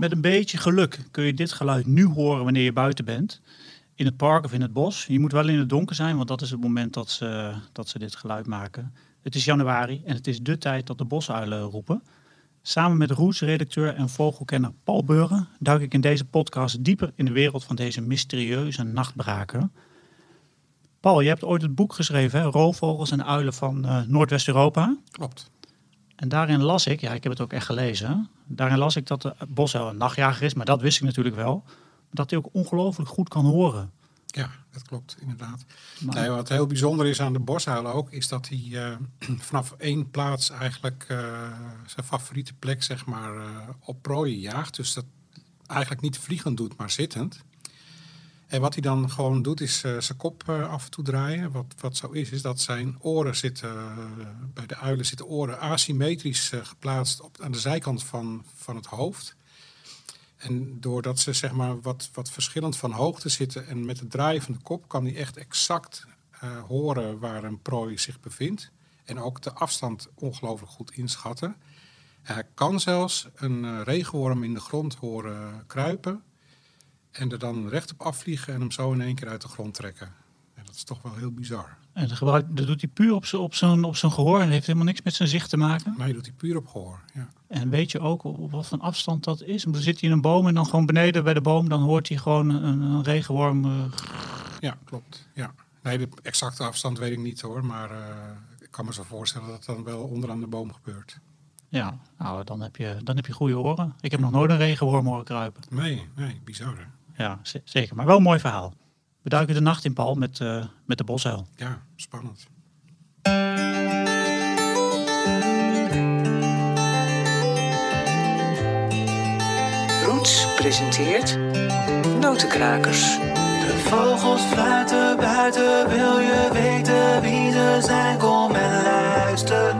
Met een beetje geluk kun je dit geluid nu horen wanneer je buiten bent. In het park of in het bos. Je moet wel in het donker zijn, want dat is het moment dat ze, dat ze dit geluid maken. Het is januari en het is de tijd dat de bosuilen roepen. Samen met Roes-redacteur en vogelkenner Paul Beuren duik ik in deze podcast dieper in de wereld van deze mysterieuze nachtbraken. Paul, je hebt ooit het boek geschreven? Roofvogels en uilen van uh, Noordwest-Europa. Klopt. En daarin las ik, ja, ik heb het ook echt gelezen. Daarin las ik dat de bosuil een nachtjager is, maar dat wist ik natuurlijk wel. Dat hij ook ongelooflijk goed kan horen. Ja, dat klopt inderdaad. Maar... Nee, wat heel bijzonder is aan de bosuilen ook, is dat hij uh, vanaf één plaats eigenlijk uh, zijn favoriete plek zeg maar uh, op prooien jaagt. Dus dat eigenlijk niet vliegend doet, maar zittend. En wat hij dan gewoon doet, is zijn kop af en toe draaien. Wat, wat zo is, is dat zijn oren zitten, bij de uilen zitten oren asymmetrisch geplaatst op, aan de zijkant van, van het hoofd. En doordat ze zeg maar wat, wat verschillend van hoogte zitten en met het draaien van de kop kan hij echt exact horen waar een prooi zich bevindt. En ook de afstand ongelooflijk goed inschatten. Hij kan zelfs een regenworm in de grond horen kruipen. En er dan rechtop afvliegen en hem zo in één keer uit de grond trekken. En dat is toch wel heel bizar. En dat, gebruikt, dat doet hij puur op zijn op zijn, op zijn gehoor en heeft helemaal niks met zijn zicht te maken? Nee, doet hij puur op gehoor, ja. En weet je ook op wat voor afstand dat is? Dan zit hij in een boom en dan gewoon beneden bij de boom, dan hoort hij gewoon een, een regenworm. Uh... Ja, klopt. Ja. Nee, de exacte afstand weet ik niet hoor, maar uh, ik kan me zo voorstellen dat het dan wel onderaan de boom gebeurt. Ja, nou dan heb je, dan heb je goede oren. Ik heb nog nooit een regenworm horen kruipen. Nee, nee, bizar hè? Ja, zeker. Maar wel een mooi verhaal. We duiken de nacht in, Paul, met, uh, met de bosuil. Ja, spannend. Roots presenteert Notenkrakers. De vogels fluiten buiten, wil je weten wie ze zijn? Kom en luister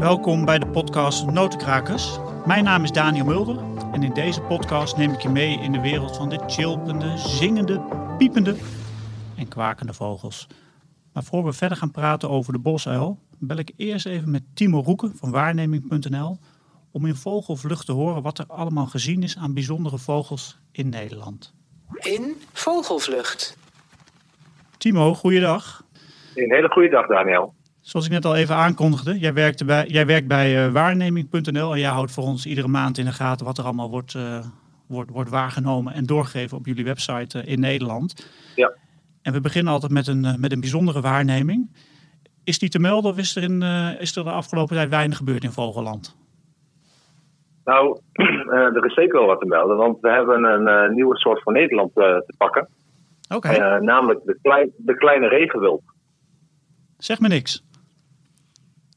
Welkom bij de podcast Notenkrakers. Mijn naam is Daniel Mulder en in deze podcast neem ik je mee in de wereld van de chilpende, zingende, piepende en kwakende vogels. Maar voor we verder gaan praten over de bosuil, bel ik eerst even met Timo Roeken van waarneming.nl om in vogelvlucht te horen wat er allemaal gezien is aan bijzondere vogels in Nederland. In vogelvlucht. Timo, goeiedag. Een hele goede dag, Daniel. Zoals ik net al even aankondigde, jij, werkt bij, jij werkt bij uh, waarneming.nl en jij houdt voor ons iedere maand in de gaten wat er allemaal wordt, uh, wordt, wordt waargenomen en doorgegeven op jullie website uh, in Nederland. Ja. En we beginnen altijd met een, met een bijzondere waarneming. Is die te melden of is er, in, is er de afgelopen tijd weinig gebeurd in Vogelland? Nou, er is zeker wel wat te melden, want we hebben een nieuwe soort van Nederland te pakken. Oké. Okay. namelijk de, klein, de kleine regenwulp. Zeg me niks.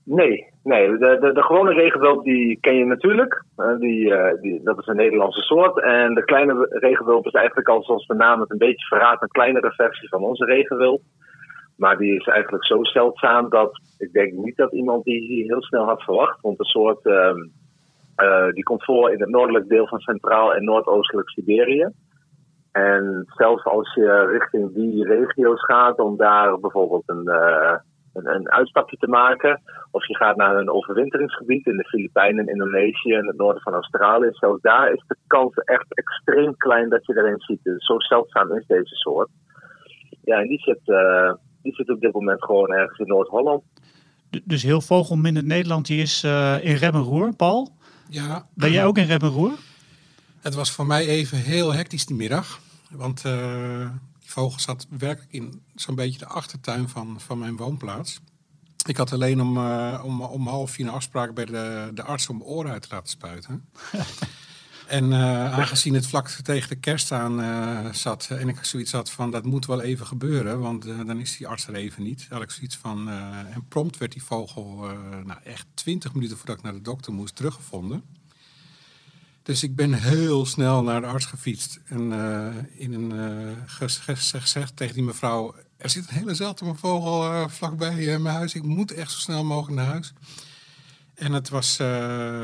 Nee, nee. De, de, de gewone regenwulp die ken je natuurlijk. Uh, die, uh, die, dat is een Nederlandse soort. En de kleine regenwulp is eigenlijk al zoals de naam het een beetje verraadt, een kleinere versie van onze regenwulp. Maar die is eigenlijk zo zeldzaam dat ik denk niet dat iemand die heel snel had verwacht. Want de soort uh, die komt voor in het noordelijk deel van Centraal en Noordoostelijk Siberië. En zelfs als je richting die regio's gaat om daar bijvoorbeeld een een, een, uitstapje te maken. Of je gaat naar een overwinteringsgebied in de Filipijnen, Indonesië en het noorden van Australië. Zo daar is de kans echt extreem klein dat je erin ziet. Dus zo zeldzaam is deze soort. Ja, en die zit, uh, die zit op dit moment gewoon ergens in Noord-Holland. Dus heel vogelminder Nederland, die is uh, in Remmenroer, Paul? Ja. Ben jij ook in Remmenroer? Het was voor mij even heel hectisch die middag. Want uh, vogel zat werkelijk in zo'n beetje de achtertuin van, van mijn woonplaats. Ik had alleen om, uh, om, om half vier een afspraak bij de, de arts om mijn oren uit te laten spuiten. en uh, aangezien het vlak tegen de kerst aan uh, zat en ik zoiets had van dat moet wel even gebeuren, want dan is die arts er even niet. had ik zoiets van, en prompt werd die vogel nou, echt twintig minuten voordat ik naar de dokter moest teruggevonden. Dus ik ben heel snel naar de arts gefietst. En uh, in een uh, gezegd tegen die mevrouw... er zit een hele zeldzame vogel uh, vlakbij mijn huis. Ik moet echt zo snel mogelijk naar huis. En het was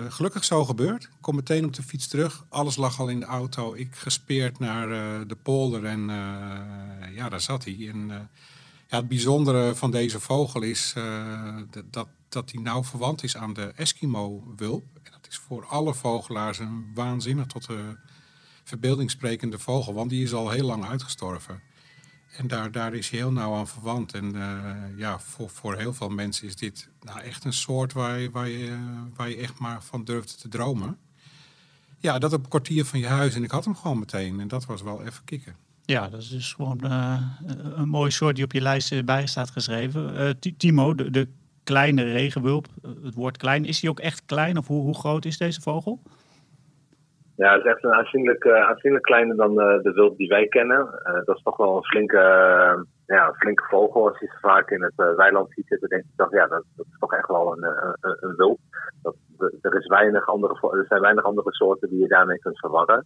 gelukkig zo gebeurd. Ik kom meteen op de fiets terug. Alles lag al in de auto. Ik gespeerd naar de polder en ja, daar zat hij. En Ja, het bijzondere van deze vogel is dat, dat hij nauw verwant is aan de Eskimo-wulp. Is voor alle vogelaars een waanzinnig tot de verbeelding sprekende vogel, want die is al heel lang uitgestorven. En daar, daar is hij heel nauw aan verwant. En uh, ja, voor, voor heel veel mensen is dit nou echt een soort waar je, waar, je, waar je echt maar van durft te dromen. Ja, dat op een kwartier van je huis. En ik had hem gewoon meteen. En dat was wel even kicken. Ja, dat is dus gewoon uh, een mooi soort die op je lijst bij staat geschreven. Timo, de, de, kleine regenwulp, het woord klein, is hij ook echt klein? Of hoe, hoe groot is deze vogel? Ja, het is echt een aanzienlijk, aanzienlijk kleiner dan uh, de wulp die wij kennen. Dat is toch wel een flinke, ja, een flinke vogel. Als je ze vaak in het weiland ziet zitten, denk je toch, ja, dat, dat, is toch echt wel een, een, een wulp. Dat, er, is weinig andere, er zijn weinig andere soorten die je daarmee kunt verwarren.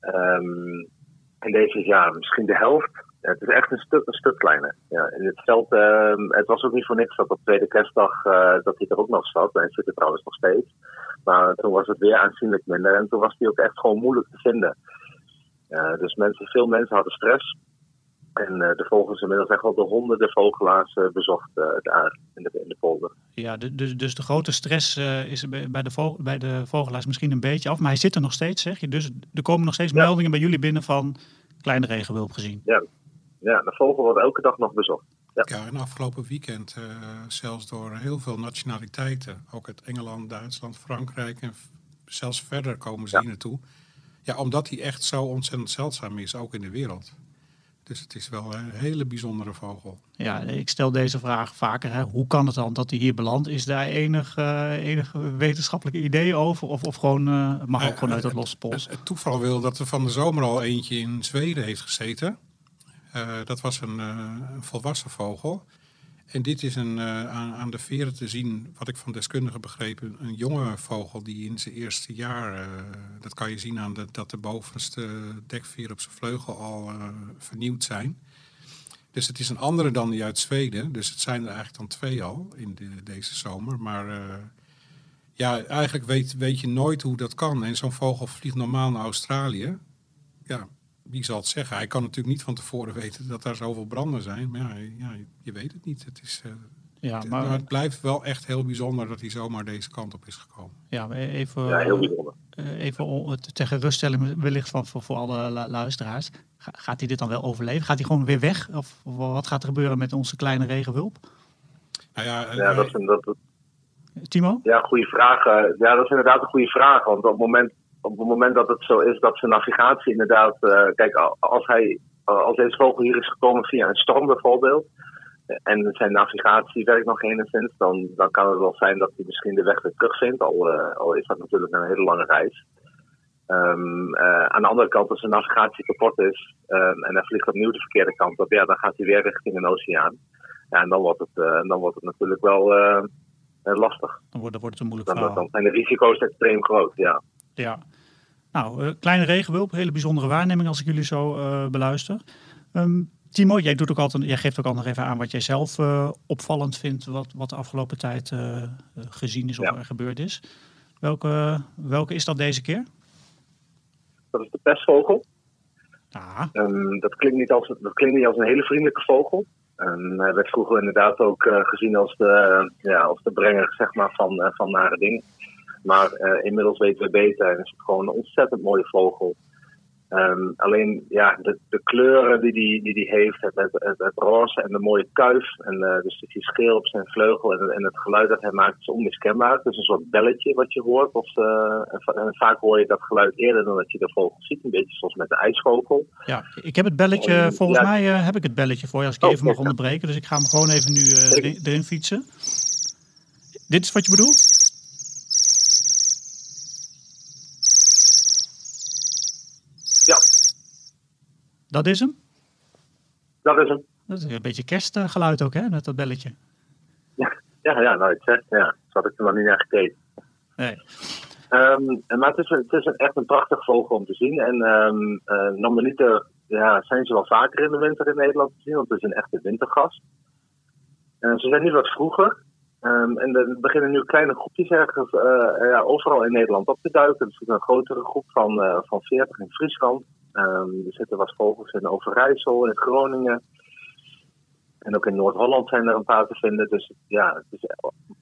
Um, en deze is ja, misschien de helft. Het is echt een stuk, een stuk kleiner. Ja, in het veld, ehm, het was ook niet voor niks dat op tweede kerstdag dat hij er ook nog zat. En zit er trouwens nog steeds. Maar toen was het weer aanzienlijk minder en toen was die ook echt gewoon moeilijk te vinden. Uh, dus mensen, veel mensen hadden stress. En uh, de vogels inmiddels echt wel de honderden vogelaars uh, bezocht daar in de, in de polder. Ja, dus, dus de grote stress is bij de, vogel, bij de vogelaars misschien een beetje af. Maar hij zit er nog steeds, zeg je. Dus er komen nog steeds ja. meldingen bij jullie binnen van kleine regenwulp gezien. Ja. Ja, de vogel wordt elke dag nog bezocht. Ja, ja en afgelopen weekend uh, zelfs door heel veel nationaliteiten. Ook uit Engeland, Duitsland, Frankrijk en zelfs verder komen ze ja. hier naartoe. Ja, omdat hij echt zo ontzettend zeldzaam is, ook in de wereld. Dus het is wel een hele bijzondere vogel. Ja, ik stel deze vraag vaker. Hè. Hoe kan het dan dat hij hier belandt? Is daar enig, uh, enig wetenschappelijke idee over? Of, of gewoon, uh, mag ook uh, gewoon uit het losse pols? Het, het, toeval wil dat er van de zomer al eentje in Zweden heeft gezeten. Uh, dat was een, uh, een, volwassen vogel. En dit is een, uh, aan, aan, de veren te zien, wat ik van deskundigen begreep, een, een jonge vogel die in zijn eerste jaar, dat kan je zien aan dat de bovenste dekveren op zijn vleugel al vernieuwd zijn. Dus het is een andere dan die uit Zweden. Dus het zijn er eigenlijk dan twee al in de, deze zomer. Maar ja, eigenlijk weet, weet je nooit hoe dat kan. En zo'n vogel vliegt normaal naar Australië. Ja, wie zal het zeggen? Hij kan natuurlijk niet van tevoren weten dat daar zoveel branden zijn. Maar ja, ja je weet het niet. Het, is, uh, ja, maar... Het, het, blijft wel echt heel bijzonder dat hij zomaar deze kant op is gekomen. Ja, even, ja heel bijzonder. Uh, even ter geruststelling wellicht van, voor, voor alle luisteraars. Gaat hij dit dan wel overleven? Gaat hij gewoon weer weg? Of, of wat gaat er gebeuren met onze kleine regenwulp? Nou ja, ja dat is een, dat, Timo? Ja, goede vraag. Ja, dat is inderdaad een goede vraag. Want op het moment op het moment dat het zo is dat zijn navigatie inderdaad. Uh, kijk, als, hij, als deze vogel hier is gekomen via een storm bijvoorbeeld. En zijn navigatie werkt nog enigszins, dan, dan kan het wel zijn dat hij misschien de weg weer terugvindt. Al, uh, al is dat natuurlijk een hele lange reis. Um, uh, aan de andere kant, als zijn navigatie kapot is um, en hij vliegt opnieuw de verkeerde kant op, ja, dan gaat hij weer richting een oceaan. Ja, en dan wordt het, uh, dan wordt het natuurlijk wel lastig. Dan wordt, dan wordt het een moeilijk dan, dan zijn de risico's extreem groot, ja. Ja. Nou, uh, kleine regenwulp, hele bijzondere waarneming als ik jullie zo uh, beluister. Um, Timo, jij, doet ook altijd, jij geeft ook al nog even aan wat jij zelf uh, opvallend vindt, wat, wat de afgelopen tijd gezien is of ja. er gebeurd is. Welke, welke is dat deze keer? Dat is de pestvogel. Ah. Um, dat, klinkt niet als, dat klinkt niet als een hele vriendelijke vogel. Um, hij werd vroeger inderdaad ook gezien als de, ja, als de brenger zeg maar, van, van nare dingen. Maar uh, inmiddels weten we beter en is het gewoon een ontzettend mooie vogel. Um, alleen ja, de, de, kleuren die hij die, die heeft, het, het, het, het, roze en de mooie kuif, en uh, dus die scheel op zijn vleugel en, en, het geluid dat hij maakt is onmiskenbaar. Het is een soort belletje wat je hoort. Of, uh, en, vaak hoor je dat geluid eerder dan dat je de vogel ziet, een beetje zoals met de ijsvogel. Ja, ik heb het belletje, en, volgens ja, mij heb ik het belletje voor je als ik oh, even mag onderbreken. Dus ik ga hem gewoon even nu erin, erin fietsen. Dit is wat je bedoelt? Dat is hem? Dat is hem. Dat is een beetje kerstgeluid ook, hè, met dat belletje. Ja, ja, ja nou, het zegt, ja. Zo had ik er nog niet naar gekeken. Nee. Um, maar het is, het is echt een prachtig vogel om te zien. En um, uh, ja, zijn ze wel vaker in de winter in Nederland te zien, want het is een echte wintergast. Uh, ze zijn nu wat vroeger. Um, en er beginnen nu kleine groepjes ergens uh, ja, overal in Nederland op te duiken. Er is een grotere groep van, van 40 in Friesland. Um, er zitten wat vogels in Overijssel, in Groningen. En ook in Noord-Holland zijn er een paar te vinden. Dus ja, dus,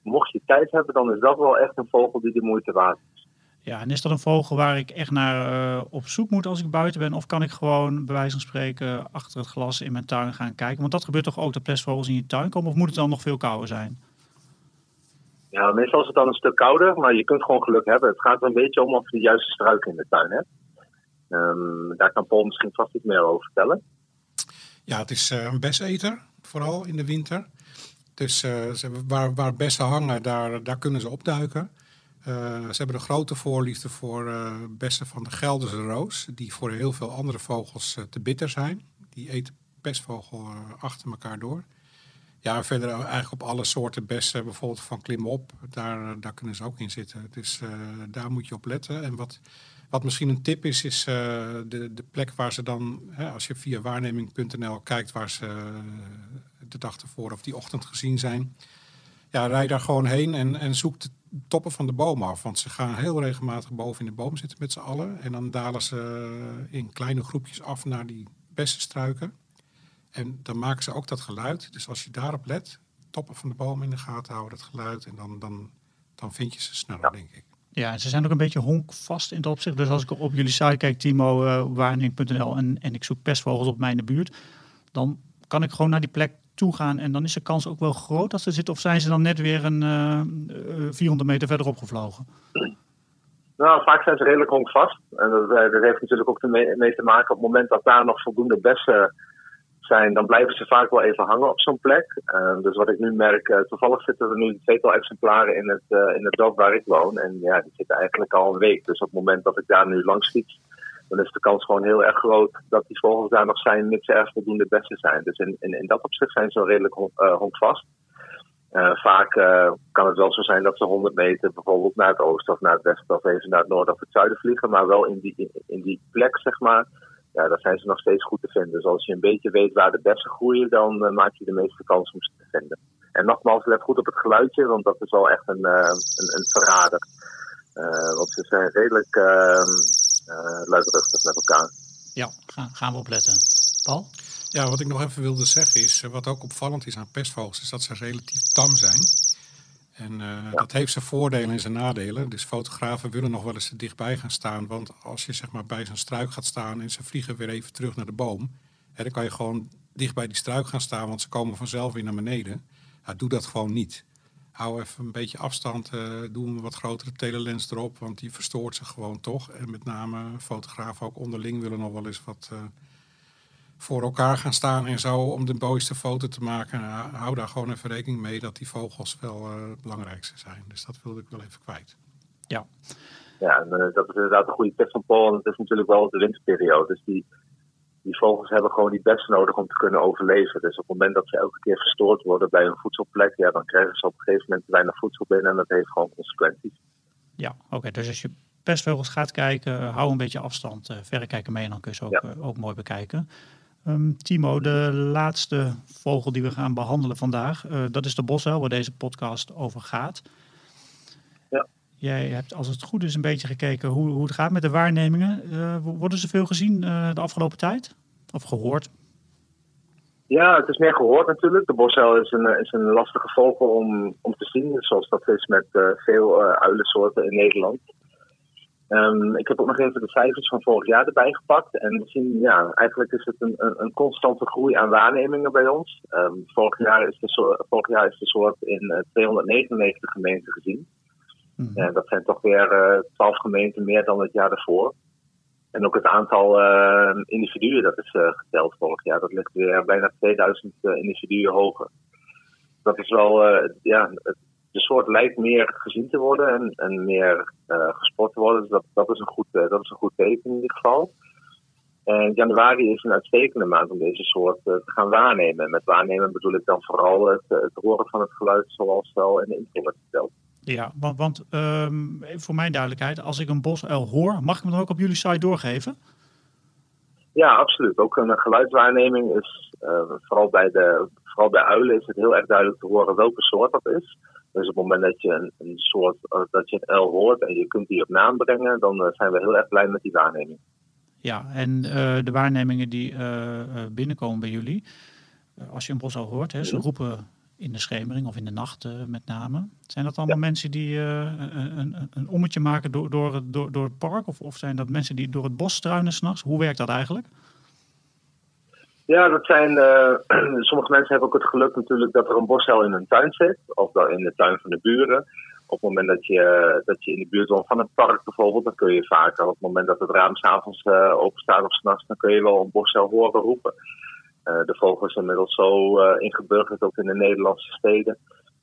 mocht je tijd hebben, dan is dat wel echt een vogel die de moeite waard is. Ja, en is dat een vogel waar ik echt naar uh, op zoek moet als ik buiten ben? Of kan ik gewoon, bij wijze van spreken, achter het glas in mijn tuin gaan kijken? Want dat gebeurt toch ook dat plesvogels in je tuin komen? Of moet het dan nog veel kouder zijn? Ja, meestal is het dan een stuk kouder, maar je kunt gewoon geluk hebben. Het gaat er een beetje om of je de juiste struiken in de tuin hebt. Um, daar kan Paul misschien vast iets meer over vertellen. Ja, het is uh, een beseter, vooral in de winter. Dus uh, waar, waar bessen hangen, daar, daar kunnen ze opduiken. Uh, ze hebben een grote voorliefde voor bessen van de Gelderse roos, die voor heel veel andere vogels te bitter zijn. Die eten pestvogel achter elkaar door. Ja, verder eigenlijk op alle soorten bessen, bijvoorbeeld van klimop, daar, daar kunnen ze ook in zitten. Dus daar moet je op letten. En wat, wat misschien een tip is, is uh, de, de plek waar ze dan, hè, als je via waarneming.nl kijkt waar ze uh, de dag ervoor of die ochtend gezien zijn. Ja, rij daar gewoon heen en, en zoek de toppen van de boom af. Want ze gaan heel regelmatig boven in de boom zitten met z'n allen. En dan dalen ze in kleine groepjes af naar die bessenstruiken. En dan maken ze ook dat geluid. Dus als je daarop let, toppen van de boom in de gaten houden, dat geluid. En dan, dan, dan vind je ze sneller, denk ik. Ja, ze zijn ook een beetje honkvast in het opzicht. Dus als ik op jullie site kijk, Timo, uh, waarneming.nl, en, en ik zoek pestvogels op mijn buurt, dan kan ik gewoon naar die plek toe gaan en dan is de kans ook wel groot dat ze zitten. Of zijn ze dan net weer een uh, eh, 400 meter verderop gevlogen? Nou, vaak zijn ze redelijk honkvast. En dat, eh, dat heeft natuurlijk ook mee te maken op het moment dat daar nog voldoende bessen dan blijven ze vaak wel even hangen op zo'n plek. Uh, dus wat ik nu merk, uh, toevallig zitten er nu een tweetal exemplaren in het, uh, in het dorp waar ik woon. En ja, die zitten eigenlijk al een week. Dus op het moment dat ik daar nu langs fiets, dan is de kans gewoon heel erg groot dat die vogels daar nog zijn, mits er voldoende bessen zijn. Dus in, in, dat opzicht zijn ze redelijk hondvast. vaak kan het wel zo zijn dat ze 100 meter bijvoorbeeld naar het oosten of naar het westen of even naar het noorden of het zuiden vliegen, maar wel in die, in, in die plek, zeg maar, ja, daar zijn ze nog steeds goed te vinden. Dus als je een beetje weet waar de bessen groeien, dan uh, maak je de meeste kans om ze te vinden. En nogmaals, let goed op het geluidje, want dat is wel echt een, uh, een, een, verrader. Uh, want ze zijn redelijk ehm, luidruchtig met elkaar. Ja, gaan, gaan we opletten. Paul? Ja, wat ik nog even wilde zeggen is, wat ook opvallend is aan pestvogels, is dat ze relatief tam zijn. En uh, dat heeft zijn voordelen en zijn nadelen. Dus fotografen willen nog wel eens dichtbij gaan staan. Want als je zeg maar bij zo'n struik gaat staan en ze vliegen weer even terug naar de boom. Hè, dan kan je gewoon dicht bij die struik gaan staan, want ze komen vanzelf weer naar beneden. Ja, doe dat gewoon niet. Hou even een beetje afstand. Uh, doe een wat grotere telelens erop, want die verstoort zich gewoon toch. En met name fotografen ook onderling willen nog wel eens wat... Uh, voor elkaar gaan staan en zo om de mooiste foto te maken. Nou, hou daar gewoon even rekening mee dat die vogels wel uh, het belangrijkste zijn. Dus dat wilde ik wel even kwijt. Ja, ja en, uh, dat is inderdaad een goede tip van Paul. En het is natuurlijk wel de winterperiode. Dus die, die vogels hebben gewoon die best nodig om te kunnen overleven. Dus op het moment dat ze elke keer verstoord worden bij een voedselplek, ja, dan krijgen ze op een gegeven moment weinig voedsel binnen en dat heeft gewoon consequenties. Ja, oké. Dus als je pestvogels gaat kijken, hou een beetje afstand, uh, verrekijken mee en dan kun je ze ook, ja. ook mooi bekijken. Um, Timo, de laatste vogel die we gaan behandelen vandaag, uh, dat is de bosuil waar deze podcast over gaat. Ja. Jij hebt, als het goed is, een beetje gekeken hoe, hoe het gaat met de waarnemingen. Uh, worden ze veel gezien uh, de afgelopen tijd? Of gehoord? Ja, het is meer gehoord natuurlijk. De bosuil is een, is een lastige vogel om, om te zien, zoals dat is met veel uilensoorten in Nederland. Um, ik heb ook nog even de cijfers van vorig jaar erbij gepakt. En we zien, ja, eigenlijk is het een, een, een constante groei aan waarnemingen bij ons. Um, vorig, jaar is de soort, vorig jaar is de soort in uh, 299 gemeenten gezien. Mm uh, dat zijn toch weer uh, 12 gemeenten meer dan het jaar daarvoor. En ook het aantal uh, individuen dat is uh, geteld vorig jaar, dat ligt weer bijna 2000 uh, individuen hoger. Dat is wel, ja, het, de soort lijkt meer gezien te worden en, en meer uh, gesport te worden. Dus dat, dat, is een goed, uh, dat is een goed teken in ieder geval. En januari is een uitstekende maand om deze soort uh, te gaan waarnemen. En met waarnemen bedoel ik dan vooral het, het horen van het geluid zoals wel in de intro werd verteld. Ja, want, want um, voor mijn duidelijkheid, als ik een bosuil hoor, mag ik hem dan ook op jullie site doorgeven? Ja, absoluut. Ook een geluidswaarneming is, vooral, bij de, vooral bij uilen is het heel erg duidelijk te horen welke soort dat is. Dus op het moment dat je een, een soort, uh, dat je een L hoort en je kunt die op naam brengen, dan uh, zijn we heel erg blij met die waarneming. Ja, en uh, de waarnemingen die binnenkomen bij jullie, eh, als je een bosuil hoort, hè, ze roepen in de schemering of in de nacht eh, met name. Zijn dat allemaal mensen die een, een, ommetje maken door, door, het, door, door het park? Of, of zijn dat mensen die door het bos struinen s'nachts? Hoe werkt dat eigenlijk? Ja, dat zijn. Uh, sommige mensen hebben ook het geluk natuurlijk dat er een bosuil in hun tuin zit, of dan in de tuin van de buren. Op het moment dat je, dat je in de buurt woont van het park bijvoorbeeld, dan kun je vaker, op het moment dat het raam s'avonds uh, open staat of s'nachts, dan kun je wel een bosuil horen roepen. De vogel is inmiddels zo ingeburgerd, ook in de Nederlandse steden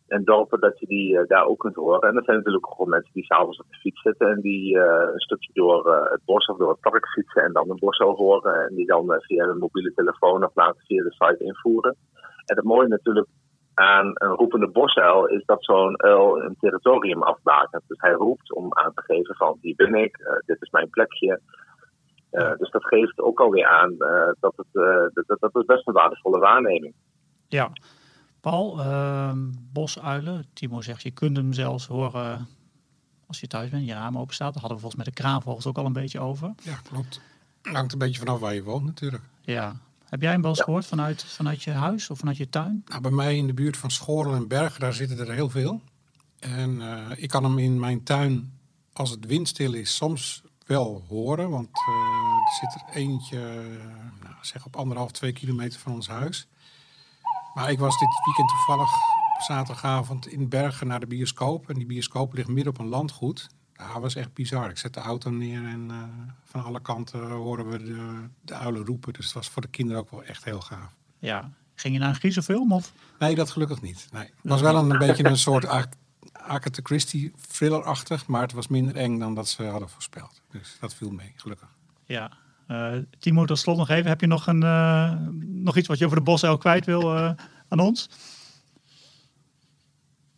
en dorpen, dat je die daar ook kunt horen. En er zijn natuurlijk ook mensen die s'avonds op de fiets zitten en die een stukje door het bos of door het park fietsen en dan een bosuil horen. En die dan via hun mobiele telefoon of later via de site invoeren. En het mooie natuurlijk aan een roepende bosuil is dat zo'n uil een territorium afbakent. Dus hij roept om aan te geven van hier ben ik, dit is mijn plekje. Dus dat geeft ook alweer aan dat, het, dat, dat is best een waardevolle waarneming. Ja, Paul, ehm, bosuilen, Timo zegt je kunt hem zelfs horen als je thuis bent, je raam open staat. Daar hadden we volgens mij de kraanvogels ook al een beetje over. Ja, klopt. Hangt een beetje vanaf waar je woont natuurlijk. Ja, heb jij hem wel eens gehoord vanuit, vanuit je huis of vanuit je tuin? Nou, bij mij in de buurt van Schorel en Bergen, daar zitten er heel veel. En uh, ik kan hem in mijn tuin, als het windstil is, soms wel horen. Want uh, er zit er eentje, nou, zeg op anderhalf, twee kilometer van ons huis. Maar ik was dit weekend toevallig op zaterdagavond in Bergen naar de bioscoop. En die bioscoop ligt midden op een landgoed. Ja, dat was echt bizar. Ik zet de auto neer en uh, van alle kanten horen we de, de uilen roepen. Dus het was voor de kinderen ook wel echt heel gaaf. Ja. Ging je naar een griezelfilm? Of? Nee, dat gelukkig niet. Nee. Het was wel een, een beetje een soort Agatha Christie thriller-achtig, maar het was minder eng dan dat ze hadden voorspeld. Dus dat viel mee, gelukkig. Ja. Uh, Timo, tot slot nog even. Heb je nog, een, uh, nog iets wat je over de bosuil kwijt wil uh, aan ons?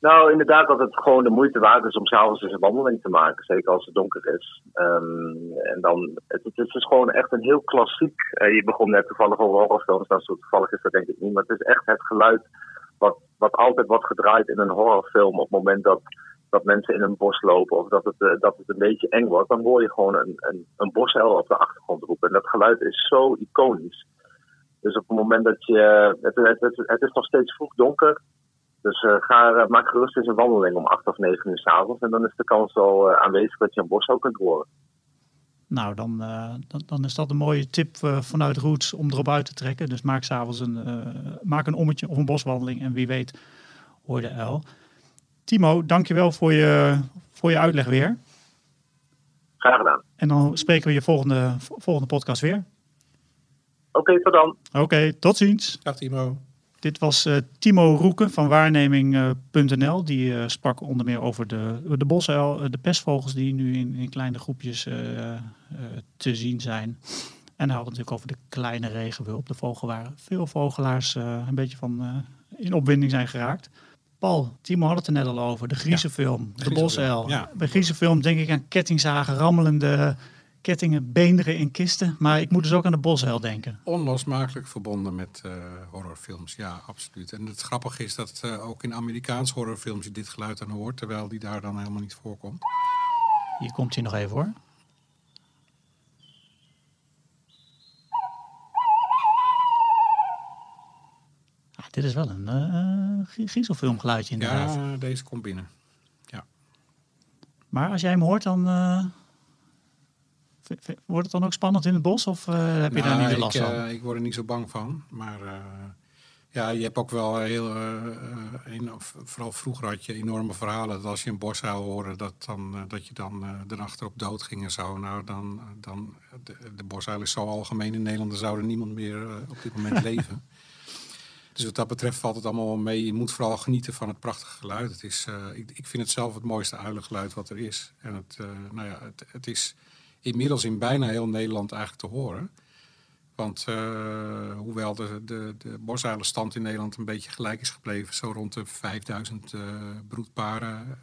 Nou, inderdaad dat het gewoon de moeite waard is om s'avonds eens een wandeling te maken. Zeker als het donker is. Um, en dan, het, het, is gewoon echt een heel klassiek... Je begon net toevallig over horrorfilms. Nou, zo toevallig is dat denk ik niet. Maar het is echt het geluid wat, wat altijd wordt gedraaid in een horrorfilm. Op het moment dat, dat mensen in een bos lopen of dat het, uh, dat het een beetje eng wordt... dan hoor je gewoon een, een, een op de achtergrond roepen. En dat geluid is zo iconisch. Dus op het moment dat je... Het, het, het, het is nog steeds vroeg donker... Dus uh, ga, uh, maak gerust eens een wandeling om 8 of 9 uur s'avonds. En dan is de kans al aanwezig dat je een bos ook kunt horen. Nou, dan, dan, dan, is dat een mooie tip vanuit Roots om erop uit te trekken. Dus maak s'avonds een, maak een ommetje of een boswandeling. En wie weet hoor de uil. Timo, dankjewel voor je, voor je uitleg weer. Graag gedaan. En dan spreken we je volgende, volgende podcast weer. Oké, okay, tot dan. Oké, okay, tot ziens. Dag Timo. Dit was uh, Timo Roeken van waarneming.nl. Uh, die uh, sprak onder meer over de, de bosuil, de pestvogels die nu in, in kleine groepjes te zien zijn. En hij had het natuurlijk over de kleine regenwulp, de vogel waar veel vogelaars een beetje van in opwinding zijn geraakt. Paul, Timo had het er net al over, de griezenfilm, ja, de, de bosuil. Ja. Bij griezenfilm denk ik aan kettingzagen, rammelende kettingen, beenderen in kisten. Maar ik moet dus ook aan de bosuil denken. Onlosmakelijk verbonden met uh, horrorfilms, ja, absoluut. En het grappige is dat uh, ook in Amerikaanse horrorfilms je dit geluid aan hoort, terwijl die daar dan helemaal niet voorkomt. Hier komt hij nog even hoor. Dit is wel een uh, inderdaad. Ja, deze komt binnen. Ja. Maar als jij hem hoort, dan Wordt het dan ook spannend in het bos of uh, heb je nou, daar niet de last ik, van? Ik word er niet zo bang van. Maar ja, je hebt ook wel heel... een, vooral vroeger had je enorme verhalen. Dat als je een bosuil hoorde, dat, dan, dat je dan erachter op dood ging en zo. Nou, dan... dan de, de bosuil is zo algemeen in Nederland. Er zou er niemand meer op dit moment leven. Dus wat dat betreft valt het allemaal mee. Je moet vooral genieten van het prachtige geluid. Het is, ik, ik vind het zelf het mooiste uilengeluid wat er is. En het, nou ja, het, het is inmiddels in bijna heel Nederland eigenlijk te horen. Want uh, hoewel de, de, de bosuilenstand in Nederland een beetje gelijk is gebleven, zo rond de 5000 uh, broedparen,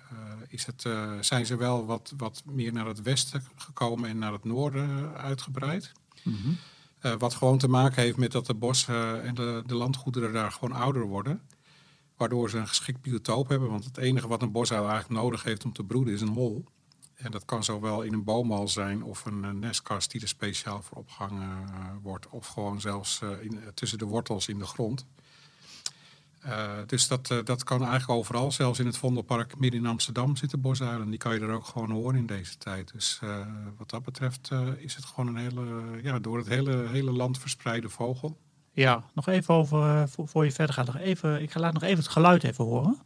is het, zijn ze wel wat, wat meer naar het westen gekomen en naar het noorden uitgebreid. -hmm. Wat gewoon te maken heeft met dat de bossen en de, de landgoederen daar gewoon ouder worden. Waardoor ze een geschikt biotoop hebben. Want het enige wat een bosuil eigenlijk nodig heeft om te broeden is een hol. En dat kan zowel in een boomhal zijn of een, een nestkast die er speciaal voor opgehangen uh, wordt. Of gewoon zelfs tussen de wortels in de grond. Uh, dus dat, uh, dat kan eigenlijk overal. Zelfs in het Vondelpark midden in Amsterdam zitten bosuilen. Die kan je er ook gewoon horen in deze tijd. Dus uh, wat dat betreft is het gewoon een hele, ja, door het hele, hele land verspreide vogel. Ja, nog even over, voor, voor je verder gaat. Nog even, ik ga laat nog even het geluid even horen.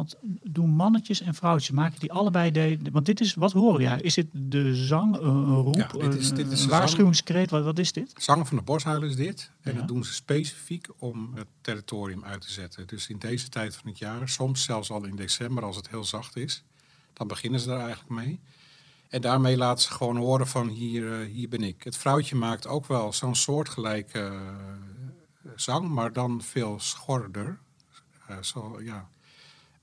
Want doen mannetjes en vrouwtjes, maken die allebei de... Want dit is, wat hoor jij? Is dit de zang, een roep, ja, dit is, dit is een waarschuwingskreet? Wat, wat is dit? Zang van de boshuilen is dit. En ja. dat doen ze specifiek om het territorium uit te zetten. Dus in deze tijd van het jaar, soms zelfs al in december als het heel zacht is, dan beginnen ze daar eigenlijk mee. En daarmee laten ze gewoon horen van hier, uh, hier ben ik. Het vrouwtje maakt ook wel zo'n soortgelijke uh, zang, maar dan veel schorder. Uh, zo, ja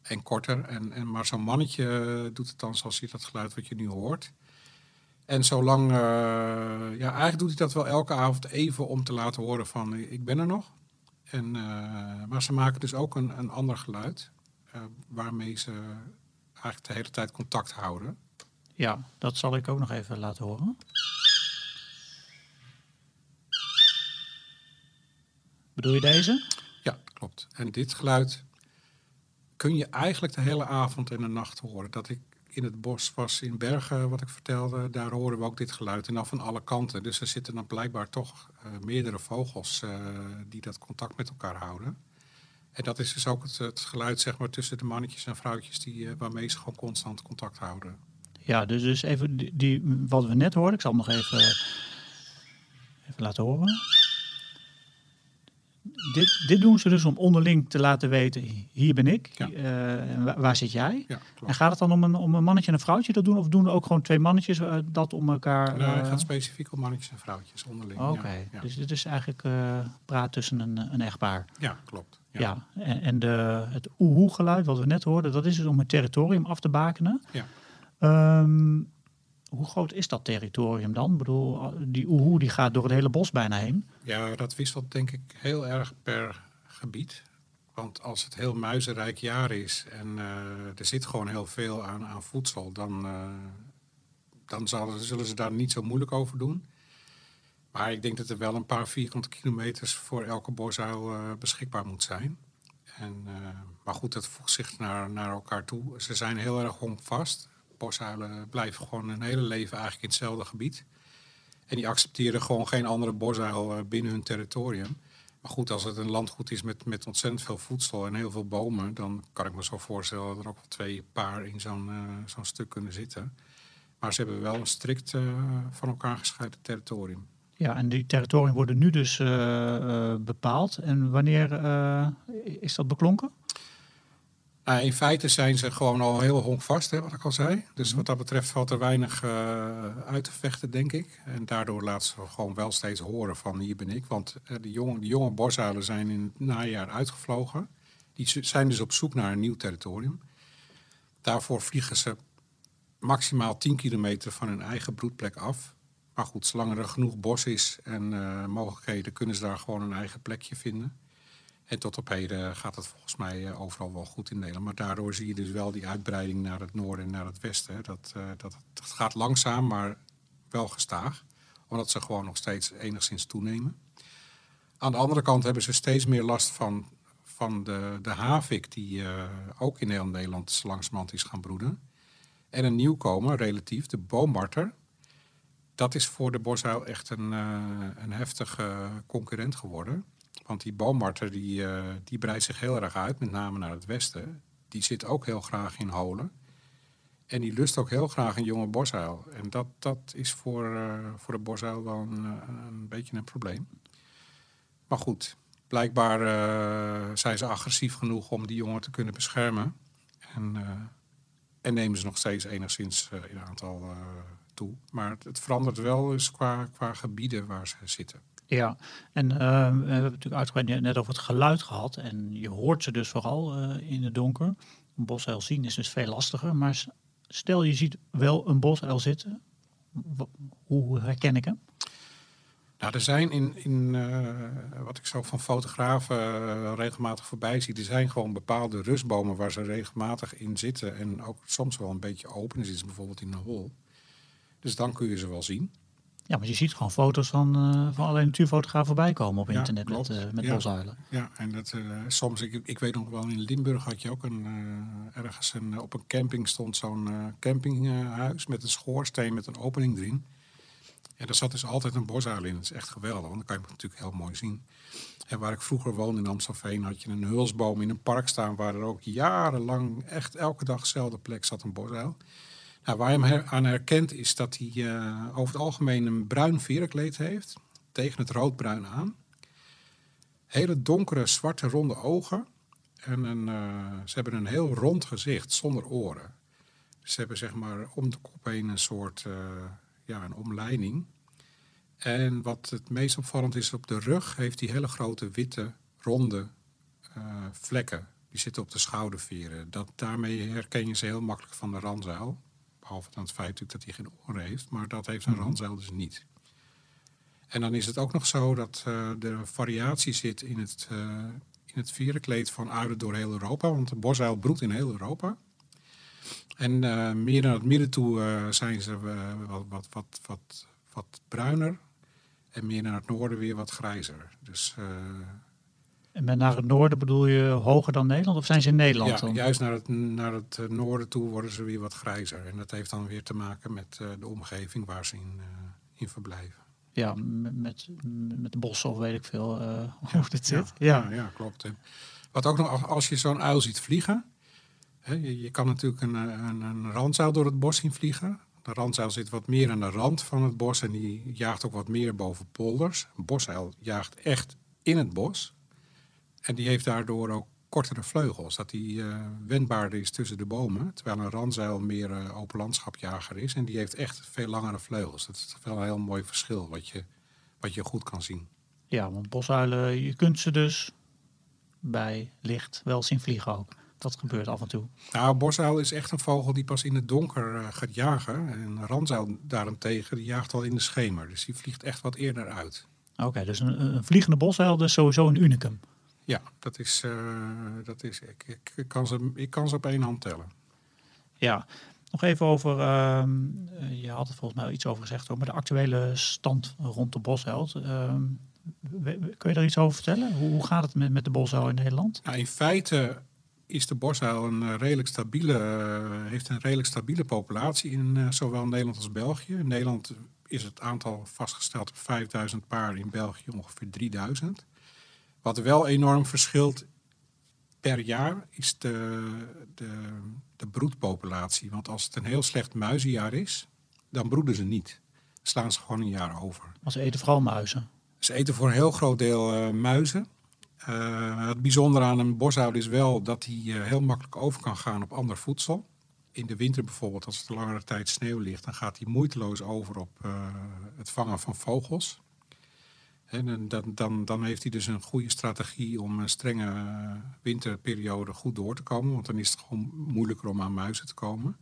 en korter. En, en, maar zo'n mannetje doet het dan zoals hij dat geluid wat je nu hoort. En zolang, uh, ja, eigenlijk doet hij dat wel elke avond even om te laten horen van ik ben er nog. En, uh, maar ze maken dus ook een, een ander geluid uh, waarmee ze eigenlijk de hele tijd contact houden. Ja, dat zal ik ook nog even laten horen. Bedoel je deze? Ja, klopt. En dit geluid kun je eigenlijk de hele avond en de nacht horen. Dat ik in het bos was in Bergen, wat ik vertelde, daar horen we ook dit geluid. En dan van alle kanten. Dus er zitten dan blijkbaar toch uh, meerdere vogels uh, die dat contact met elkaar houden. En dat is dus ook het, geluid zeg maar, tussen de mannetjes en vrouwtjes die, uh, waarmee ze gewoon constant contact houden. Ja, dus, dus even die, wat we net hoorden, ik zal nog even, even laten horen dit, dit, doen ze dus om onderling te laten weten, hier ben ik, ja. uh, waar, waar, zit jij? Ja, en gaat het dan om een, om een mannetje en een vrouwtje dat doen? Of doen er ook gewoon twee mannetjes uh, dat om elkaar... Nou, het gaat specifiek om mannetjes en vrouwtjes onderling. Oké, okay. dus dit is eigenlijk praat tussen een, een echtpaar. Ja, klopt. Ja, en, en de, het oehoe geluid wat we net hoorden, dat is dus om het territorium af te bakenen. Ja. Um, hoe groot is dat territorium dan? Ik bedoel, die oehoe die gaat door het hele bos bijna heen. Ja, dat wisselt denk ik heel erg per gebied. Want als het heel muizenrijk jaar is en uh, er zit gewoon heel veel aan, aan voedsel, dan, uh, dan zullen ze daar niet zo moeilijk over doen. Maar ik denk dat er wel een paar vierkante kilometers voor elke bosuil beschikbaar moet zijn. En, maar goed, dat voegt zich naar, naar elkaar toe. Ze zijn heel erg honkvast bosuilen blijven gewoon hun hele leven eigenlijk in hetzelfde gebied. En die accepteren gewoon geen andere bosuil binnen hun territorium. Maar goed, als het een landgoed is met, met ontzettend veel voedsel en heel veel bomen, dan kan ik me zo voorstellen dat er ook wel twee paar in zo'n uh, zo'n stuk kunnen zitten. Maar ze hebben wel een strikt uh, van elkaar gescheiden territorium. Ja, en die territorium worden nu dus bepaald. En wanneer is dat beklonken? Nou, in feite zijn ze gewoon al heel honkvast, hè, wat ik al zei. Dus wat dat betreft valt er weinig uh, uit te vechten, denk ik. En daardoor laten ze gewoon wel steeds horen van hier ben ik. Want uh, de, jonge, de jonge zijn in het najaar uitgevlogen. Die zijn dus op zoek naar een nieuw territorium. Daarvoor vliegen ze maximaal 10 kilometer van hun eigen broedplek af. Maar goed, zolang er genoeg bos is en uh, mogelijkheden, kunnen ze daar gewoon een eigen plekje vinden. En tot op heden gaat het volgens mij overal wel goed in Nederland. Maar daardoor zie je dus wel die uitbreiding naar het noorden en naar het westen. Dat, uh, dat, dat gaat langzaam, maar wel gestaag. Omdat ze gewoon nog steeds enigszins toenemen. Aan de andere kant hebben ze steeds meer last van, van de, de havik, die uh, ook in heel Nederland langzamerhand is gaan broeden. En een nieuwkomer, relatief, de boombarter. Dat is voor de bosuil echt een, uh, een heftige concurrent geworden. Want die boommarter die, uh, die breidt zich heel erg uit, met name naar het westen. Die zit ook heel graag in holen. En die lust ook heel graag een jonge bosuil. En dat, dat is voor, uh, voor de bosuil wel een, een beetje een probleem. Maar goed, blijkbaar zijn ze agressief genoeg om die jongen te kunnen beschermen. En, en nemen ze nog steeds enigszins in aantal toe. Maar het, het verandert wel eens qua, qua gebieden waar ze zitten. Ja, en uh, we hebben natuurlijk uitgebreid net over het geluid gehad. En je hoort ze dus vooral uh, in het donker. Een bosuil zien is dus veel lastiger. Maar stel je ziet wel een bosuil zitten. Hoe herken ik hem? Nou, er zijn in, in eh, wat ik zo van fotografen eh, regelmatig voorbij zie, er zijn gewoon bepaalde rustbomen waar ze regelmatig in zitten en ook soms wel een beetje open. Ze bijvoorbeeld in een hol. Dus dan kun je ze wel zien. Ja, maar je ziet gewoon foto's van, eh, van allerlei natuurfotografen voorbij komen op Ja, internet klopt. met, eh met Ja. bosuilen. Ja, en dat, eh, soms, ik, ik weet nog wel, in Limburg had je ook een, ergens een, op een camping stond zo'n campinghuis met een schoorsteen met een opening erin. Ja, daar zat dus altijd een bosuil in. Dat is echt geweldig, want dan kan je hem natuurlijk heel mooi zien. En waar ik vroeger woonde in Amstelveen had je een hulsboom in een park staan waar er ook jarenlang echt elke dag dezelfde plek zat een bosuil. Nou, waar je hem aan herkent is dat hij eh, over het algemeen een bruin verenkleed heeft, tegen het roodbruin aan. Hele donkere, zwarte, ronde ogen. En een, eh, ze hebben een heel rond gezicht, zonder oren. Ze hebben zeg maar om de kop heen een soort eh, ja, een omleiding. En wat het meest opvallend is, op de rug heeft hij hele grote, witte, ronde vlekken. Die zitten op de schouderveren. Dat, daarmee herken je ze heel makkelijk van de ranzuil. Behalve dan het feit natuurlijk dat hij geen oren heeft. Maar dat heeft een ranzuil dus niet. En dan is het ook nog zo dat eh er variatie zit in het, eh in het verenkleed van uilen door heel Europa. Want de bosuil broedt in heel Europa. En eh, meer naar het midden toe zijn ze wat, wat, wat, wat, wat bruiner. En meer naar het noorden weer wat grijzer. Dus En met naar het noorden bedoel je hoger dan Nederland? Of zijn ze in Nederland ja, dan? juist naar het, naar het eh, noorden toe worden ze weer wat grijzer. En dat heeft dan weer te maken met eh, de omgeving waar ze in, eh, in verblijven. Ja, met, met, de bossen of weet ik veel hoe het zit. Ja, ja, klopt. En wat ook nog, als- je zo'n uil ziet vliegen, hè, je, je kan natuurlijk een, een, een randzuil door het bos zien vliegen. De randzuil zit wat meer aan de rand van het bos en die jaagt ook wat meer boven polders. Een bosuil jaagt echt in het bos. En die heeft daardoor ook kortere vleugels, dat die eh, wendbaarder is tussen de bomen. Terwijl een randzuil meer eh, open landschapjager is en die heeft echt veel langere vleugels. Dat is wel een heel mooi verschil wat je, wat je goed kan zien. Ja, want bosuilen, je kunt ze dus bij licht wel zien vliegen ook. Dat gebeurt af en toe. Nou, bosuil is echt een vogel die pas in het donker eh, gaat jagen. En ranzuil daarentegen, die jaagt al in de schemer. Dus die vliegt echt wat eerder uit. Oké, dus een, een vliegende bosuil is sowieso een unicum. Ja, dat is, eh, dat is ik, ik, ik kan ze, ik kan ze op één hand tellen. Ja, nog even over, ehm, eh, je had er volgens mij iets over gezegd, over de actuele stand rond de bosheld. Ehm, kun je daar iets over vertellen? Hoe, hoe gaat het met, met de bosuil in Nederland? Nou, in feite is de bosuil een eh, redelijk stabiele, heeft een redelijk stabiele populatie in zowel Nederland als België. In Nederland is het aantal vastgesteld op 5000 paar, in België ongeveer 3000. Wat wel enorm verschilt per jaar is de, de, de broedpopulatie. Want als het een heel slecht muizenjaar is, dan broeden ze niet. Slaan ze gewoon een jaar over. Want ze eten vooral muizen. Ze eten voor een heel groot deel eh, muizen. Eh, het bijzondere aan een bosuil is wel dat hij eh, heel makkelijk over kan gaan op ander voedsel. In de winter bijvoorbeeld, als het langere tijd sneeuw ligt, dan gaat hij moeiteloos over op het vangen van vogels. En dan, dan, dan heeft hij dus een goede strategie om een strenge eh, winterperiode goed door te komen. Want dan is het gewoon moeilijker om aan muizen te komen.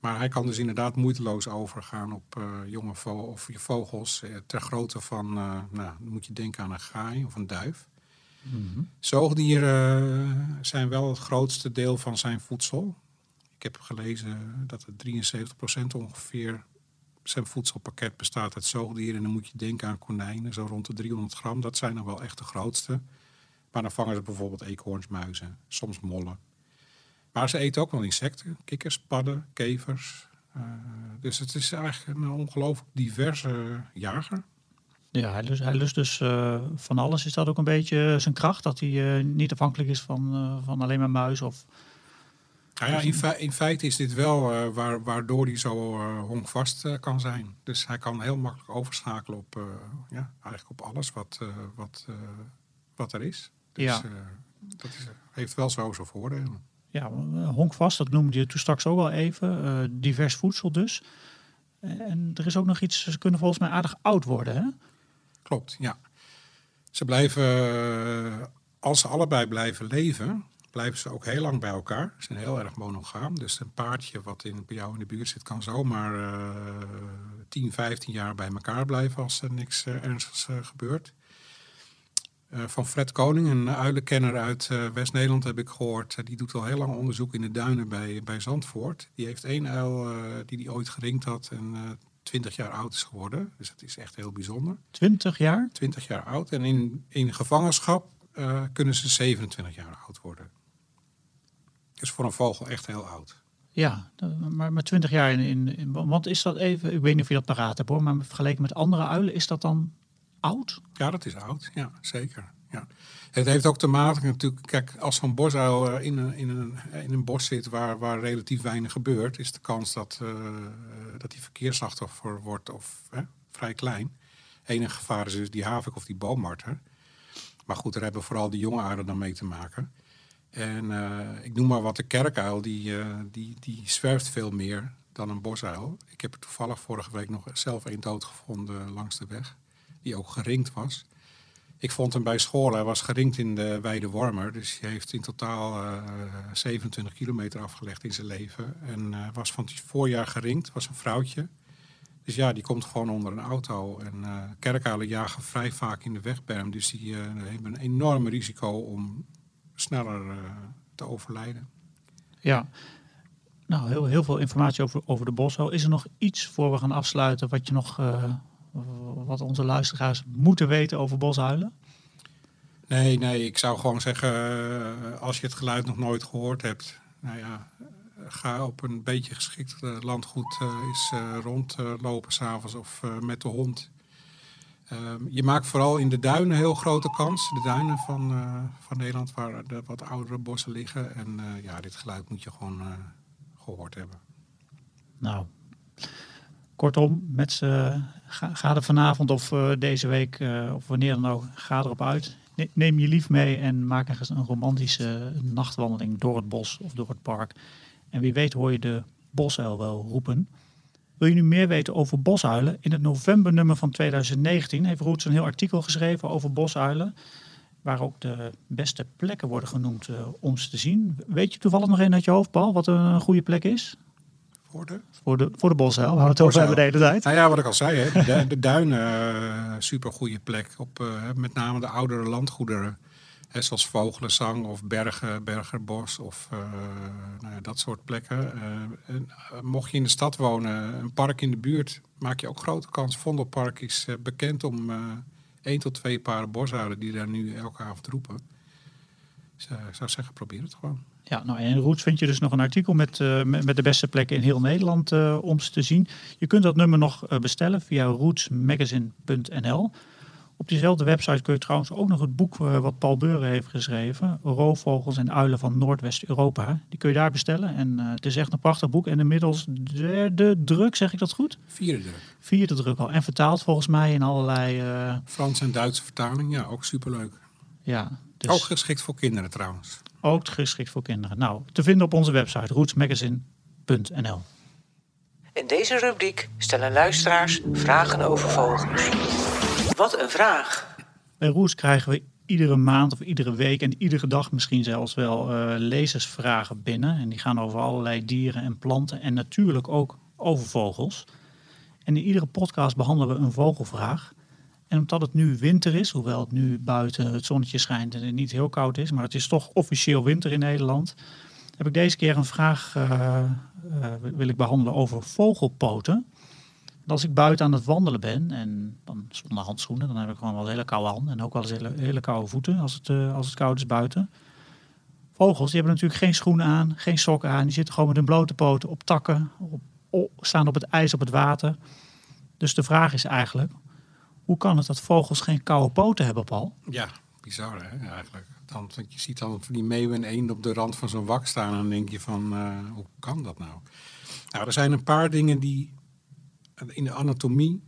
Maar hij kan dus inderdaad moeiteloos overgaan op eh, jonge vo of vogels eh, ter grootte van, nou, dan moet je denken aan een gaai of een duif. Zoogdieren eh, zijn wel het grootste deel van zijn voedsel. Ik heb gelezen dat het 73% ongeveer zijn voedselpakket bestaat uit zoogdieren. En dan moet je denken aan konijnen, zo rond de 300 gram. Dat zijn dan wel echt de grootste. Maar dan vangen ze bijvoorbeeld eekhoorns, muizen, soms mollen. Maar ze eten ook wel insecten, kikkers, padden, kevers. Eh, dus het is eigenlijk een ongelooflijk diverse jager. Ja, hij lust, hij lust dus eh, van alles. Is dat ook een beetje zijn kracht? Dat hij eh, niet afhankelijk is van, eh, van alleen maar muis? Of... Nou ja, in, fe- in feite is dit wel eh, waar, waardoor hij zo eh, honkvast eh, kan zijn. Dus hij kan heel makkelijk overschakelen op, ja, eigenlijk op alles wat, wat, wat er is. Dus Ja. dat is, heeft wel zo zijn voordelen. Ja, honkvast, dat noemde je toen straks ook al even. Divers voedsel dus. En er is ook nog iets, ze kunnen volgens mij aardig oud worden, hè? Klopt, ja. Ze blijven, als ze allebei blijven leven, blijven ze ook heel lang bij elkaar. Ze zijn heel erg monogaam. Dus een paardje wat in, bij jou in de buurt zit, kan zomaar eh 10, 15 jaar bij elkaar blijven als er niks eh, ernstigs eh, gebeurt. Eh, van Fred Koning, een uilenkenner uit West-Nederland, heb ik gehoord. Eh, die doet al heel lang onderzoek in de duinen bij, bij Zandvoort. Die heeft één uil die hij ooit geringd had en eh 20 jaar oud is geworden. Dus dat is echt heel bijzonder. 20 jaar? 20 jaar oud. En in, in gevangenschap kunnen ze 27 jaar oud worden. Dus voor een vogel echt heel oud. Ja, maar, maar 20 jaar in, in, in- Want is dat even, ik weet niet of je dat paraat hebt hoor, maar vergeleken met andere uilen, is dat dan oud? Ja, dat is oud. Ja, zeker. Ja. Het heeft ook te maken natuurlijk, kijk, als zo'n bosuil eh, in een, in een, in een bos zit waar, waar relatief weinig gebeurt, is de kans dat, eh dat die verkeersslachtoffer wordt of, hè, vrij klein. Enige gevaar is dus die havik of die boommarter. Maar goed, daar hebben vooral die jonge uilen dan mee te maken. En eh, ik noem maar wat de kerkuil, die, eh, die, die zwerft veel meer dan een bosuil. Ik heb er toevallig vorige week nog zelf een dood gevonden langs de weg, die ook geringd was. Ik vond hem bij school, hij was geringd in de Weide Wormer. Dus hij heeft in totaal eh, 27 kilometer afgelegd in zijn leven. En eh, was van het voorjaar geringd, was een vrouwtje. Dus ja, die komt gewoon onder een auto. En eh kerkuilen jagen vrij vaak in de wegberm. Dus die eh, hebben een enorm risico om sneller eh, te overlijden. Ja. Nou, heel, heel veel informatie over, over de bosuil. Is er nog iets voor we gaan afsluiten wat je nog, eh, wat onze luisteraars moeten weten over bosuilen? Nee, nee, ik zou gewoon zeggen, eh, als je het geluid nog nooit gehoord hebt, nou ja, ga op een beetje geschikt landgoed eens eh, rondlopen s'avonds of met de hond. Ehm, je maakt vooral in de duinen heel grote kans. De duinen van, eh, van Nederland, waar de wat oudere bossen liggen. En eh, ja, dit geluid moet je gewoon eh, gehoord hebben. Nou, kortom, met ga, ga er vanavond of deze week of wanneer dan ook, ga erop uit. Ne- Neem je lief mee en maak ergens een romantische nachtwandeling door het bos of door het park. En wie weet hoor je de bosuil wel roepen. Wil je nu meer weten over bosuilen? In het novembernummer van 2019 heeft Roets een heel artikel geschreven over bosuilen. Waar ook de beste plekken worden genoemd eh, om ze te zien. Weet je toevallig nog een uit je hoofd, Paul, wat een goede plek is? Voor de? Voor de, voor de bosuil, waar we het over hebben de hele tijd. Nou ja, wat ik al zei, hè, de, de duinen, eh, super goede plek. Op eh, met name de oudere landgoederen. Hè, zoals Vogelenzang of Bergen, Bergerbos of eh, nou ja, dat soort plekken. Eh, en, eh, mocht je in de stad wonen, een park in de buurt, maak je ook grote kans. Vondelpark is bekend om één tot twee paren bosuilen die daar nu elke avond roepen. Dus ik zou zeggen, probeer het gewoon. Ja, nou, en in Roots vind je dus nog een artikel met, met, de beste plekken in heel Nederland om ze te zien. Je kunt dat nummer nog bestellen via rootsmagazine.nl. Op diezelfde website kun je trouwens ook nog het boek eh, wat Paul Beuren heeft geschreven, Roofvogels en Uilen van Noordwest-Europa. Die kun je daar bestellen. En eh, het is echt een prachtig boek. En inmiddels derde druk, zeg ik dat goed? Vierde druk. Vierde druk al. En vertaald volgens mij in allerlei... eh, Frans en Duitse vertaling, ja, ook superleuk. ja, dus Ook geschikt voor kinderen trouwens. ook geschikt voor kinderen. Nou, te vinden op onze website rootsmagazine.nl. In deze rubriek stellen luisteraars vragen over vogels. Wat een vraag! Bij Roes krijgen we iedere maand of iedere week en iedere dag misschien zelfs wel eh, lezersvragen binnen. En die gaan over allerlei dieren en planten en natuurlijk ook over vogels. En in iedere podcast behandelen we een vogelvraag. En omdat het nu winter is, hoewel het nu buiten het zonnetje schijnt en het niet heel koud is, maar het is toch officieel winter in Nederland, heb ik deze keer een vraag uh, uh, wil ik behandelen over vogelpoten. Als ik buiten aan het wandelen ben, en dan zonder handschoenen, dan heb ik gewoon wel hele koude handen en ook wel eens hele, hele koude voeten als het, uh, als het koud is buiten. Vogels die hebben natuurlijk geen schoenen aan, geen sokken aan. Die zitten gewoon met hun blote poten op takken, op, staan op het ijs, op het water. Dus de vraag is eigenlijk, hoe kan het dat vogels geen koude poten hebben, Paul? Ja, bizar hè, eigenlijk. Dan, je ziet dan die meeuwen en eenden op de rand van zo'n wak staan en dan denk je van, uh, hoe kan dat nou? Nou, er zijn een paar dingen die in de anatomie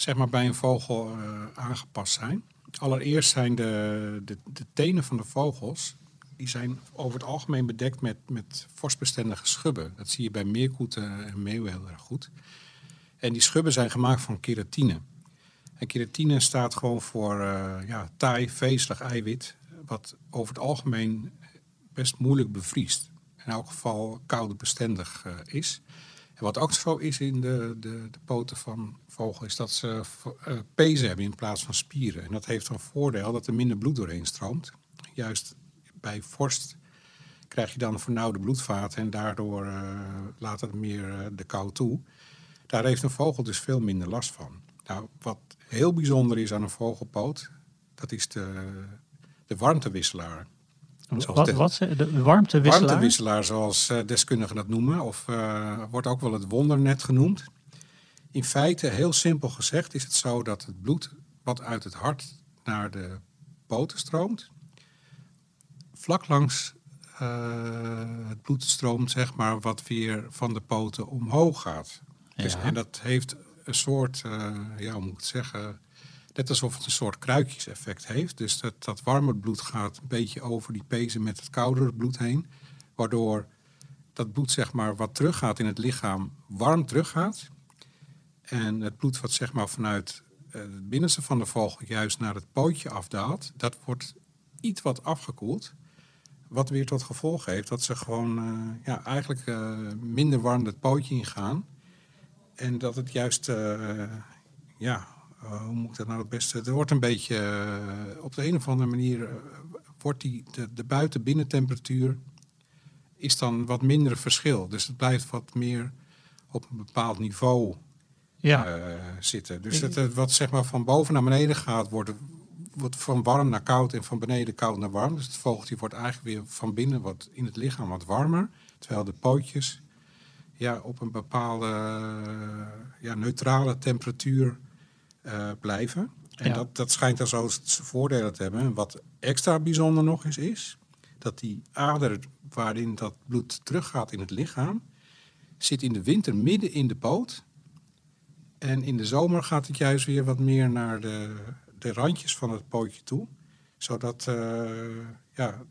zeg maar bij een vogel uh, aangepast zijn. Allereerst zijn de, de, de, tenen van de vogels, die zijn over het algemeen bedekt met, met vorstbestendige schubben. Dat zie je bij meerkoeten en meeuwen heel erg goed. En die schubben zijn gemaakt van keratine. En keratine staat gewoon voor uh, ja, taai, vezelig eiwit, wat over het algemeen best moeilijk bevriest. In elk geval koude bestendig uh, is. En wat ook zo is in de, de, de poten van vogel, is dat ze uh, pezen hebben in plaats van spieren. En dat heeft een voordeel dat er minder bloed doorheen stroomt. Juist bij vorst krijg je dan vernauwde bloedvaten en daardoor uh, laat het meer uh, de kou toe. Daar heeft een vogel dus veel minder last van. Nou, wat heel bijzonder is aan een vogelpoot, dat is de, de warmtewisselaar. Wat, wat? De warmtewisselaar? Warmtewisselaar, zoals uh, deskundigen dat noemen. Of uh, wordt ook wel het wondernet genoemd. In feite, heel simpel gezegd, is het zo dat het bloed wat uit het hart naar de poten stroomt, vlak langs uh, het bloed stroomt, zeg maar, wat weer van de poten omhoog gaat. Dus, en dat heeft een soort, ja, hoe moet ik het zeggen, Net alsof het een soort kruikjeseffect heeft. Dus dat, dat warme bloed gaat een beetje over die pezen met het koudere bloed heen. Waardoor dat bloed zeg maar wat teruggaat in het lichaam warm teruggaat. En het bloed wat zeg maar vanuit eh, het binnenste van de vogel juist naar het pootje afdaalt, dat wordt iets wat afgekoeld. Wat weer tot gevolg heeft dat ze gewoon uh, ja, eigenlijk uh, minder warm het pootje ingaan. En dat het juist ja, uh, hoe moet ik dat nou het beste? Er wordt een beetje, uh, op de een of andere manier, uh, wordt die, de, de buiten-binnentemperatuur is dan wat minder verschil. Dus het blijft wat meer op een bepaald niveau ja. zitten. Dus het, wat zeg maar van boven naar beneden gaat, wordt, wordt van warm naar koud en van beneden koud naar warm. Dus het vogeltje wordt eigenlijk weer van binnen wat in het lichaam wat warmer. Terwijl de pootjes ja, op een bepaalde ja, neutrale temperatuur uh, blijven. En dat, dat schijnt dan zo voordelen te hebben. En wat extra bijzonder nog eens is, dat die ader waarin dat bloed teruggaat in het lichaam, zit in de winter midden in de poot. En in de zomer gaat het juist weer wat meer naar de, de randjes van het pootje toe. Zodat uh, ja,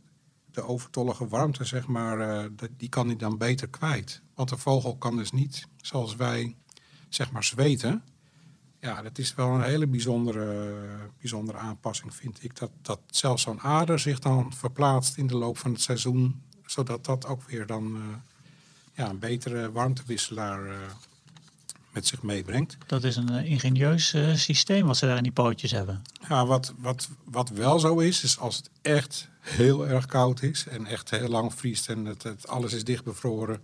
de overtollige warmte, zeg maar, uh, die kan hij dan beter kwijt. Want de vogel kan dus niet, zoals wij, zeg maar, zweten. Ja, dat is wel een hele bijzondere, bijzondere aanpassing, vind ik. Dat, dat zelfs zo'n ader zich dan verplaatst in de loop van het seizoen. Zodat dat ook weer dan uh, ja, een betere warmtewisselaar uh, met zich meebrengt. Dat is een uh, ingenieus systeem wat ze daar in die pootjes hebben. Ja, wat, wat, wat wel zo is, is als het echt heel erg koud is en echt heel lang vriest en het, het alles is dichtbevroren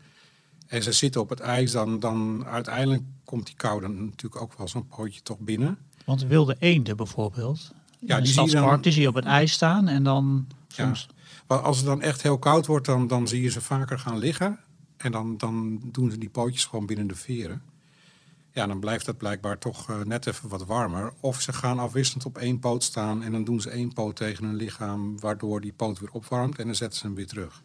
en ze zitten op het ijs, dan, dan uiteindelijk komt die kou dan natuurlijk ook wel zo'n pootje toch binnen. Want wilde eenden bijvoorbeeld, ja, die zie, je dan, die zie je op het ijs staan en dan soms... Ja, als het dan echt heel koud wordt, dan, dan zie je ze vaker gaan liggen. En dan, dan doen ze die pootjes gewoon binnen de veren. Ja, dan blijft het blijkbaar toch uh, net even wat warmer. Of ze gaan afwisselend op één poot staan en dan doen ze één poot tegen hun lichaam, waardoor die poot weer opwarmt en dan zetten ze hem weer terug.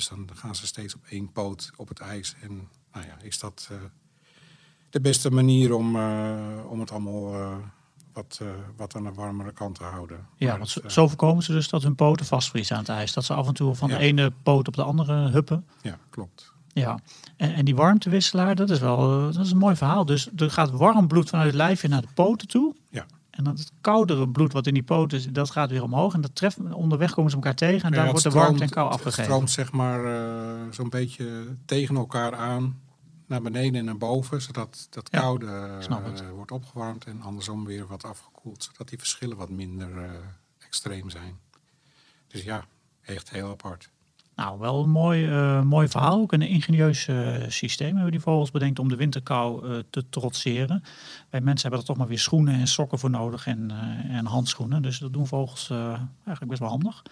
Dus dan gaan ze steeds op één poot op het ijs. En nou ja, is dat uh, de beste manier om, uh, om het allemaal uh, wat, wat aan de warmere kant te houden. Ja, want zo, zo voorkomen ze dus dat hun poten vastvriezen aan het ijs. Dat ze af en toe van ja. de ene poot op de andere huppen. Ja, klopt. Ja, en, en die warmtewisselaar, dat is wel dat is een mooi verhaal. Dus er gaat warm bloed vanuit het lijfje naar de poten toe. En dan het koudere bloed wat in die poten zit, dat gaat weer omhoog. En dat treft, onderweg komen ze elkaar tegen en daar wordt de warmte en kou afgegeven. Het stroomt zeg maar uh, zo'n beetje tegen elkaar aan, naar beneden en naar boven. Zodat dat ja, koude uh, wordt opgewarmd en andersom weer wat afgekoeld. Zodat die verschillen wat minder uh, extreem zijn. Dus ja, echt heel apart. Nou, wel een mooi, uh, mooi verhaal. Ook een ingenieus uh, systeem hebben die vogels bedenkt om de winterkou uh, te trotseren. Wij mensen hebben er toch maar weer schoenen en sokken voor nodig en, en handschoenen. Dus dat doen vogels eigenlijk best wel handig.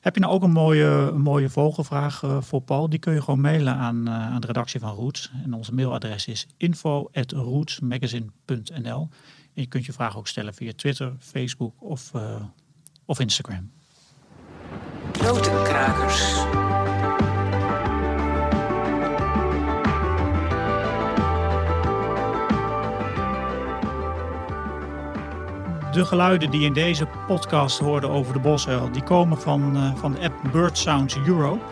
Heb je nou ook een mooie, mooie vogelvraag voor Paul? Die kun je gewoon mailen aan, aan de redactie van Roots. En onze mailadres is info.rootsmagazine.nl En je kunt je vraag ook stellen via Twitter, Facebook of, of Instagram. Notenkrakers. De geluiden die in deze podcast hoorden over de bosuil, die komen van, uh, van de app Bird Sounds Europe.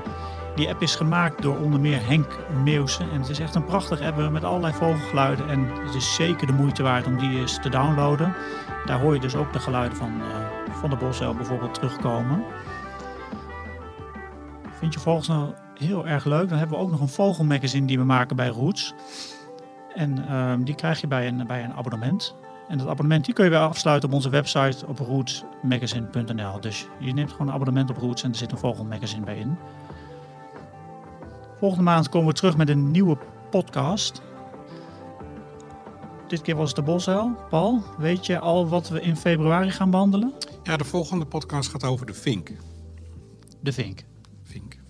Die app is gemaakt door onder meer Henk Meeuwsen. En het is echt een prachtig app met allerlei vogelgeluiden. En het is zeker de moeite waard om die eens te downloaden. Daar hoor je dus ook de geluiden van, uh, van de bosuil bijvoorbeeld terugkomen. Vind je vogels nou Heel erg leuk. Dan hebben we ook nog een vogelmagazine die we maken bij Roots. En ehm, die krijg je bij een, bij een abonnement. En dat abonnement die kun je weer afsluiten op onze website op rootsmagazine.nl. Dus je neemt gewoon een abonnement op Roots en er zit een vogelmagazine bij in. Volgende maand komen we terug met een nieuwe podcast. Dit keer was het de Bosuil. Paul, weet je al wat we in februari gaan behandelen? Ja, de volgende podcast gaat over de vink. De vink.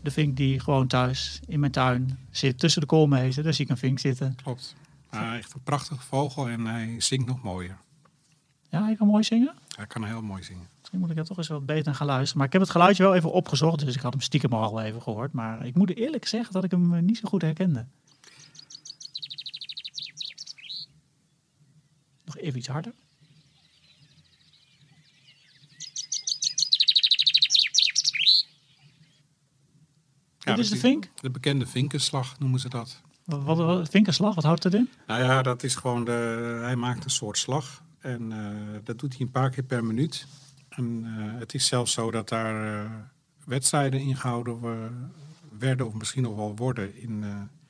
De vink die gewoon thuis in mijn tuin zit tussen de koolmezen. Daar zie ik een vink zitten. klopt. Maar echt een prachtige vogel en hij zingt nog mooier. Ja, hij kan mooi zingen. Hij kan heel mooi zingen. Misschien moet ik er toch eens wat beter gaan luisteren. Maar ik heb het geluidje wel even opgezocht. Dus ik had hem stiekem al even gehoord. Maar ik moet eerlijk zeggen dat ik hem niet zo goed herkende. Nog even iets harder. Dit is de vink? De bekende vinkenslag noemen ze dat. Wat, wat, wat- vinkerslag, wat houdt het in? Nou ja, dat is gewoon de. Hij maakt een soort slag. En eh, dat doet hij een paar keer per minuut. En eh, het is zelfs zo dat daar eh, wedstrijden ingehouden werden, of misschien nog wel worden, in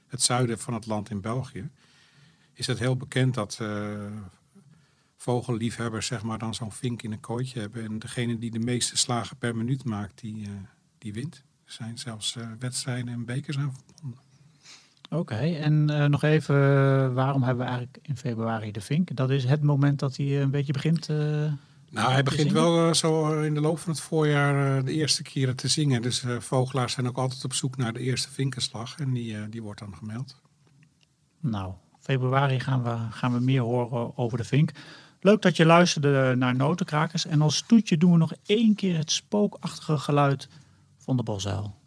het zuiden van het land in België. Is het heel bekend dat vogelliefhebbers zeg maar, dan zo'n vink in een kooitje hebben. En degene die de meeste slagen per minuut maakt, die, die wint. Zijn zelfs eh, wedstrijden en bekers aan verbonden. Oké, en eh, nog even, eh, waarom hebben we eigenlijk in februari de vink? Dat is het moment dat hij een beetje begint. Nou, hij begint zingen? wel zo in de loop van het voorjaar de eerste keren te zingen. Dus vogelaars zijn ook altijd op zoek naar de eerste vinkenslag. En die, die wordt dan gemeld. Nou, februari gaan we, gaan we meer horen over de vink. Leuk dat je luisterde naar Notenkrakers. En als toetje doen we nog één keer het spookachtige geluid van de bosuil.